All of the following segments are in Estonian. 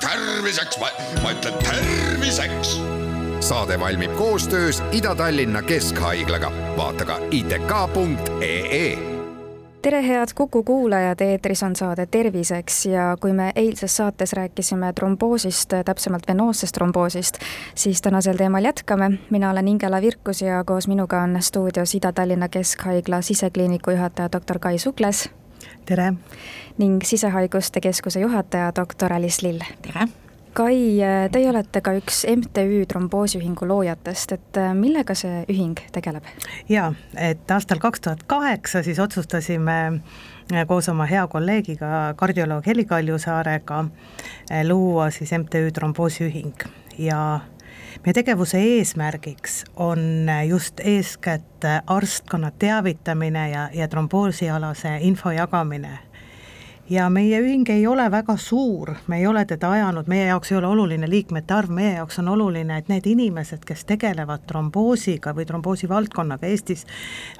terviseks, ma ütlen terviseks. saade valmib koostöös Ida-Tallinna Keskhaiglaga, vaata ka itk.ee tere, head Kuku kuulajad, eetris on saade Terviseks ja kui me eilses saates rääkisime tromboosist, täpsemalt venoossest tromboosist, siis tänasel teemal jätkame. mina olen Ingela Virkus ja koos minuga on stuudios Ida-Tallinna Keskhaigla sisekliiniku juhataja doktor Kai Sukles. Tere! ning Sisehaiguste Keskuse juhataja doktor Alice Lill. tere! Kai, teie olete ka üks MTÜ tromboosiühingu loojatest, et äh, millega see ühing tegeleb? jaa, et aastal kaks tuhat kaheksa siis otsustasime äh, koos oma hea kolleegiga, kardioloog Heli Kaljusaarega äh, luua siis MTÜ tromboosiühing ja meie tegevuse eesmärgiks on just eeskätt arstkonna teavitamine ja, ja tromboosialase info jagamine ja meie ühing ei ole väga suur, me ei ole teda ajanud, meie jaoks ei ole oluline liikmete arv, meie jaoks on oluline, et need inimesed, kes tegelevad tromboosiga või tromboosi valdkonnaga Eestis,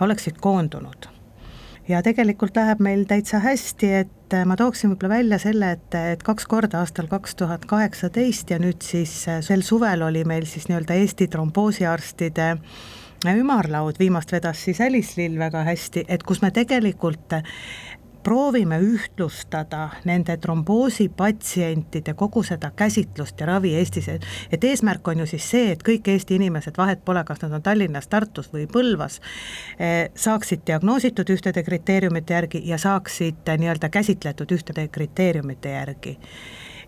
oleksid koondunud. Ja tegelikult läheb meil täitsa hästi, et ma tooksin võib-olla välja selle, et, et kaks korda aastal kaks tuhat kaheksateist ja nüüd siis sel suvel oli meil siis nii-öelda Eesti tromboosiarstide ümarlaud, viimast vedas siis Alice Lill väga hästi, et kus me tegelikult proovime ühtlustada nende tromboosipatsientide kogu seda käsitlust ja ravi Eestis, et eesmärk on ju siis see, et kõik Eesti inimesed, vahet pole, kas nad on Tallinnas, Tartus või Põlvas, eh, saaksid diagnoositud ühtede kriteeriumite järgi ja saaksid nii-öelda käsitletud ühtede kriteeriumite järgi.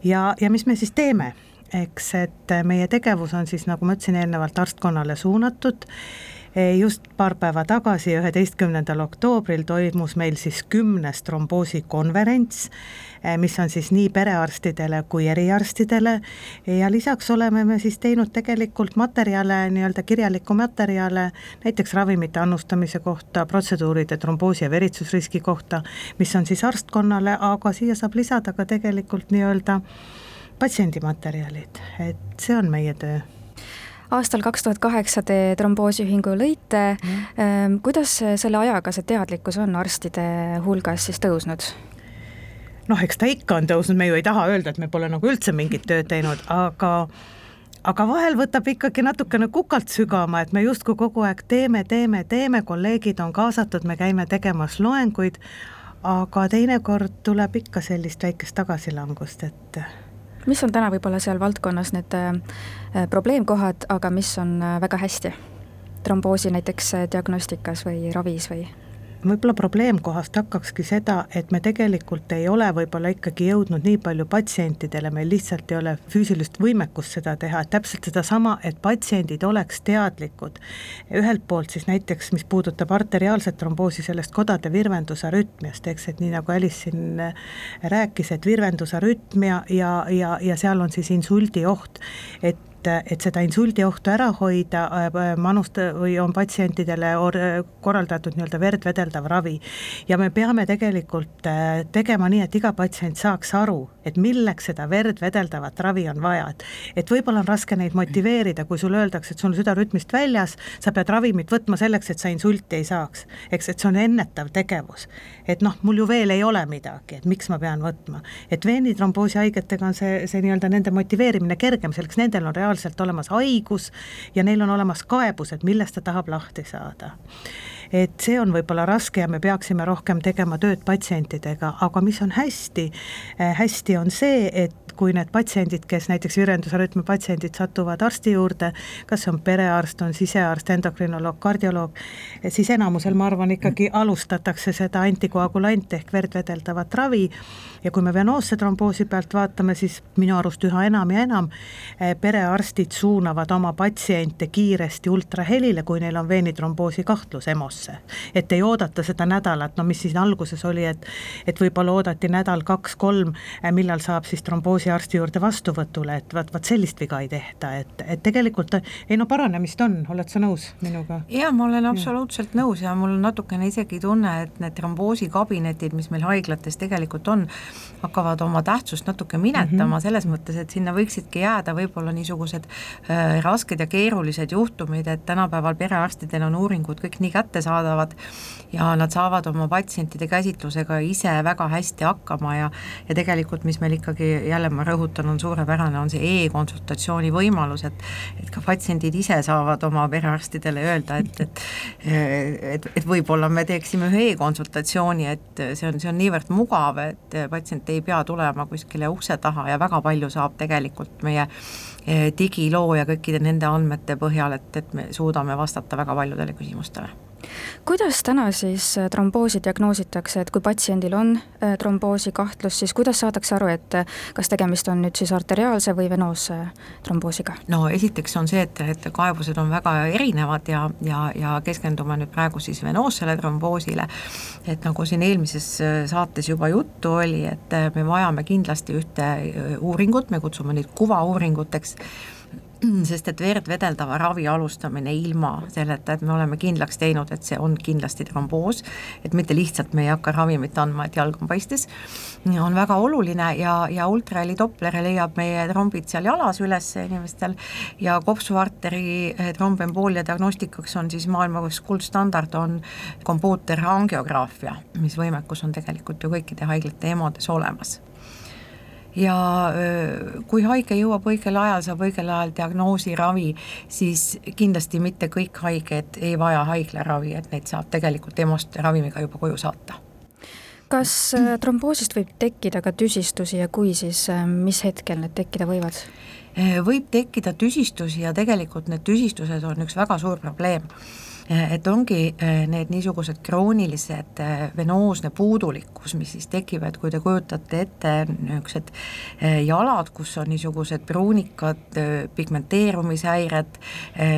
ja, ja mis me siis teeme? eks, et meie tegevus on siis, nagu ma ütlesin eelnevalt, arstkonnale suunatud Eh, just paar päeva tagasi, üheteistkümnendal oktoobril toimus meil siis kümnes tromboosikonverents, eh, mis on siis nii perearstidele kui eriarstidele. Ja lisaks oleme me siis teinud tegelikult materjale, nii-öelda kirjalikku materjale, näiteks ravimite annustamise kohta, protseduuride tromboosi ja veritsusriski kohta, mis on siis arstkonnale, aga siia saab lisada ka tegelikult nii-öelda patsiendimaterjalid, et see on meie töö aastal kaks tuhat kaheksa te tromboosiühingu lõite mm.. kuidas selle ajaga see teadlikkus on arstide hulgas siis tõusnud? noh, eks ta ikka on tõusnud, me ju ei taha öelda, et me pole nagu üldse mingit tööd teinud, aga aga vahel võtab ikkagi natukene kukalt sügama, et me justkui kogu aeg teeme, teeme, teeme, kolleegid on kaasatud, me käime tegemas loenguid, aga teinekord tuleb ikka sellist väikest tagasilangust, et mis on täna võib-olla seal valdkonnas need äh, probleemkohad, aga mis on äh, väga hästi? tromboosi näiteks äh, diagnostikas või ravis või? Võib-olla probleemkohast hakkakski seda, et me tegelikult ei ole võib-olla ikkagi jõudnud nii palju patsientidele, meil lihtsalt ei ole füüsilist võimekust seda teha, et täpselt sedasama, et patsiendid oleks teadlikud. ühelt poolt siis näiteks, mis puudutab arteriaalset tromboosi, sellest kodade virvendusarütmiast, eks, et nii nagu Alice siin rääkis, et virvendusarütmia ja, ja, ja seal on siis insuldi oht, et et, et seda insuldiohtu ära hoida, äh, manust- või on patsientidele or-, korraldatud nii-öelda verd vedeldav ravi. ja me peame tegelikult äh, tegema nii, et iga patsient saaks aru, et milleks seda verd vedeldavat ravi on vaja, et et võib-olla on raske neid motiveerida, kui sulle öeldakse, et sul on süda rütmist väljas, sa pead ravimit võtma selleks, et sa insulti ei saaks. eks, et see on ennetav tegevus. et noh, mul ju veel ei ole midagi, et miks ma pean võtma. et veenitromboosi haigetega on see, see nii-öelda nende motiveerimine kergem, selleks nendel on reaalselt olemas haigus ja neil on olemas kaebused, millest ta tahab lahti saada et see on võib-olla raske ja me peaksime rohkem tegema tööd patsientidega, aga mis on hästi, äh, hästi on see, et kui need patsiendid, kes näiteks virendusarütmi patsiendid satuvad arsti juurde, kas on perearst, on sisearst, endokrinoloog, kardioloog, siis enamusel ma arvan, ikkagi alustatakse seda antikoagulanti ehk verd vedeldavat ravi. Ja kui me venoosse tromboosi pealt vaatame, siis minu arust üha enam ja enam eh, perearstid suunavad oma patsiente kiiresti ultrahelile, kui neil on veenitromboosi kahtlus EMO-sse. et ei oodata seda nädalat, no mis siin alguses oli, et et võib-olla oodati nädal, kaks, kolm, eh, millal saab siis tromboosi arsti juurde vastuvõtule, et vaat, vaat sellist viga ei tehta, et, et tegelikult ei no paranemist on, oled sa nõus minuga? jaa, ma olen absoluutselt ja. nõus ja mul on natukene isegi tunne, et need tromboosikabinetid, mis meil haiglates tegelikult on, hakkavad oma tähtsust natuke minetama mm -hmm. selles mõttes, et sinna võiksidki jääda võib-olla niisugused äh, rasked ja keerulised juhtumid, et tänapäeval perearstidel on uuringud kõik nii kättesaadavad, kättesaadavad ja nad saavad oma patsientide käsitlusega ise väga hästi hakkama ja ja tegelikult, mis meil ikkagi jälle ma rõhutan, on suurepärane, on see e-konsultatsiooni võimalus, et et ka patsiendid ise saavad oma perearstidele öelda, et, et et, et võib-olla me teeksime ühe e-konsultatsiooni, et see on, see on niivõrd mugav, et patsient ei pea tulema kuskile ukse taha ja väga palju saab tegelikult meie eh, digiloo ja kõikide nende andmete põhjal, et, et me suudame vastata väga paljudele küsimustele kuidas täna siis äh, tromboosi diagnoositakse, et kui patsiendil on äh, tromboosi kahtlus, siis kuidas saadakse aru, et äh, kas tegemist on nüüd siis arteriaalse või venoosse tromboosiga? no esiteks on see, et, et kaebused on väga erinevad ja, ja, ja keskendume nüüd praegu siis venoossele tromboosile, et nagu siin eelmises saates juba juttu oli, et me vajame kindlasti ühte uuringut, me kutsume neid kuvauuringuteks, sest et verd vedeldava ravi alustamine ilma selleta, et me oleme kindlaks teinud, et see on kindlasti tromboos, et mitte lihtsalt me ei hakka ravimit andma, et jalg on paistes, on väga oluline ja, ja ultraheli Doppler leiab meie trombid seal jalas üles inimestel ja kopsuarteri eh, trombemboolia diagnostikaks on siis maailma kuldstandard, on kompuuterangiograafia, mis võimekus on tegelikult ju kõikide haiglate EMO-des olemas ja kui haige jõuab õigel ajal, saab õigel ajal diagnoosi, ravi, siis kindlasti mitte kõik haiged ei vaja haiglaravi, et neid saab tegelikult EMO-st ravimiga juba koju saata kas tromboosist võib tekkida ka tüsistusi ja kui, siis mis hetkel need tekkida võivad? võib tekkida tüsistusi ja tegelikult need tüsistused on üks väga suur probleem et ongi eh, need niisugused kroonilised eh, venoosne puudulikkus, mis siis tekivad, kui te kujutate ette niisugused jalad, kus on niisugused pruunikad pigmenteerumishäired,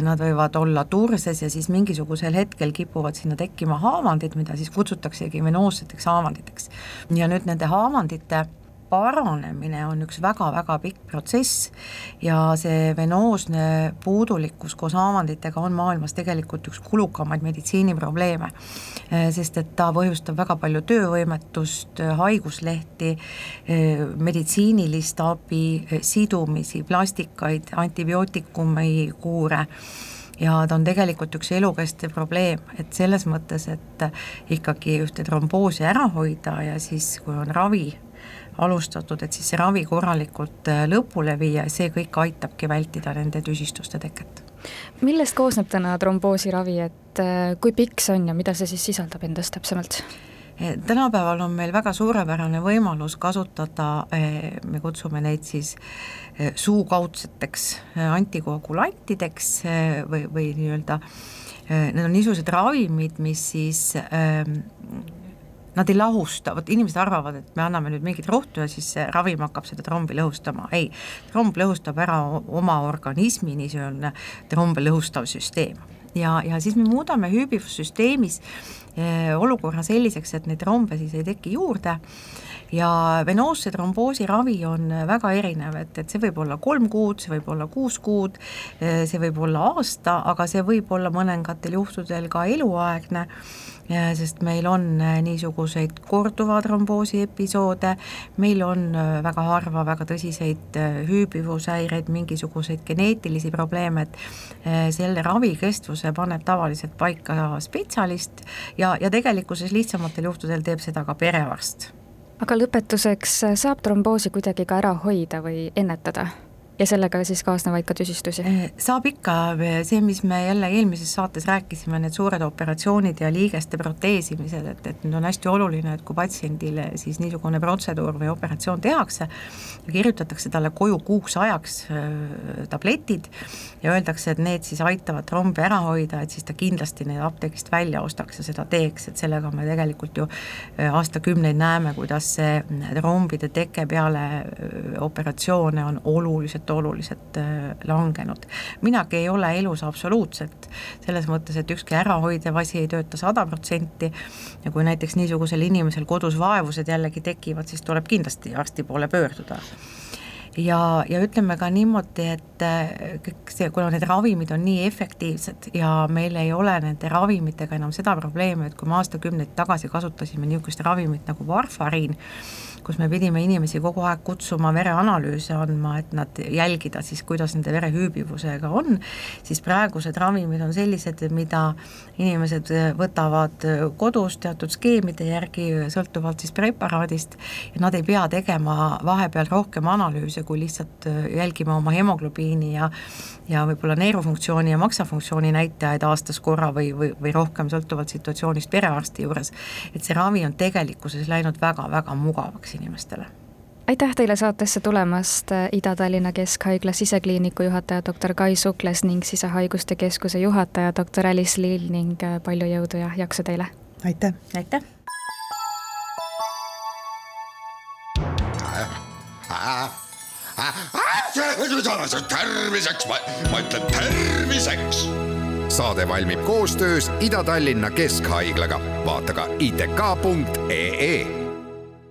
nad võivad olla turses ja siis mingisugusel hetkel kipuvad sinna tekkima haavandid, mida siis kutsutaksegi venoosseteks haavanditeks. ja nüüd nende haavandite paranemine on üks väga-väga pikk protsess ja see venoosne puudulikkus koos haavanditega on maailmas tegelikult üks kulukamaid meditsiiniprobleeme, eh, sest et ta põhjustab väga palju töövõimetust, haiguslehti, eh, meditsiinilist abi, eh, sidumisi, plastikaid, antibiootikumi kuure. Ja ta on tegelikult üks elukestev probleem, et selles mõttes, et ikkagi ühte tromboosi ära hoida ja siis, kui on ravi alustatud, et siis see ravi korralikult äh, lõpule viia ja see kõik aitabki vältida nende tüsistuste teket. millest koosneb täna tromboosiravi, et äh, kui pikk see on ja mida see siis sisaldab endas täpsemalt? Eh, tänapäeval on meil väga suurepärane võimalus kasutada, me kutsume neid siis suukaudseteks antikoagulantideks või, või nii-öelda, need on niisugused ravimid, mis siis ähm, nad ei lahusta, vot inimesed arvavad, et me anname nüüd mingit rohtu ja siis see ravim hakkab seda trombi lõhustama, ei, tromb lõhustab ära oma organismi, niisugune trombe lõhustav süsteem. ja, ja siis me muudame hüübivussüsteemis eh, olukorra selliseks, et neid trombe siis ei teki juurde ja venoosse tromboosi ravi on väga erinev, et, et see võib olla kolm kuud, see võib olla kuus kuud, eh, see võib olla aasta, aga see võib olla mõningatel juhtudel ka eluaegne sest meil on niisuguseid korduva tromboosi episoode, meil on väga harva väga tõsiseid hüübivushäireid, mingisuguseid geneetilisi probleeme, et selle ravikestvuse paneb tavaliselt paika spetsialist ja, ja tegelikkuses lihtsamatel juhtudel teeb seda ka perearst. Aga lõpetuseks, saab tromboosi kuidagi ka ära hoida või ennetada? Ja sellega siis kaasnevaid ka tüsistusi? Eh, saab ikka, see, mis me jälle eelmises saates rääkisime, need suured operatsioonid ja liigeste proteesimised, et, et nüüd on hästi oluline, et kui patsiendile siis niisugune protseduur või operatsioon tehakse kirjutatakse talle koju kuuks ajaks äh, tabletid ja öeldakse, et need siis aitavad trombi ära hoida, et siis ta kindlasti need apteegist välja ostaks ja seda teeks, et sellega me tegelikult ju aastakümneid näeme, kuidas see trombide teke peale operatsioone on oluliselt oluliselt, oluliselt äh, langenud. minagi ei ole elus absoluutselt, selles mõttes, et ükski ärahoidev asi ei tööta sada protsenti ja kui näiteks niisugusel inimesel kodus vaevused jällegi tekivad, siis tuleb kindlasti arsti poole pöörduda ja, ja ütleme ka niimoodi, et äh, kõik see, kuna need ravimid on nii efektiivsed ja meil ei ole nende ravimitega enam seda probleemi, et kui me aastakümneid tagasi kasutasime niisugust ravimit nagu varfariin, kus me pidime inimesi kogu aeg kutsuma vereanalüüse andma, et nad jälgida siis, kuidas nende verehüübivusega on, siis praegused ravimid on sellised, mida inimesed võtavad kodus teatud skeemide järgi, sõltuvalt siis preparaadist, ja nad ei pea tegema vahepeal rohkem analüüse, kui lihtsalt jälgima oma hemoglobiini ja ja võib-olla neerufunktsiooni ja maksafunktsiooni näitajaid aastas korra või, või, või rohkem, sõltuvalt situatsioonist perearsti juures, et see ravi on tegelikkuses läinud väga-väga mugavaks inimestele aitäh teile saatesse tulemast, Ida-Tallinna Keskhaigla sisekliiniku juhataja doktor Kai Sukles ning sisehaiguste keskuse juhataja doktor Alice Lill ning palju jõudu ja jaksu teile! aitäh! aitäh! terviseks, ma, ma ütlen terviseks. saade valmib koostöös Ida-Tallinna Keskhaiglaga, vaata ka itk.ee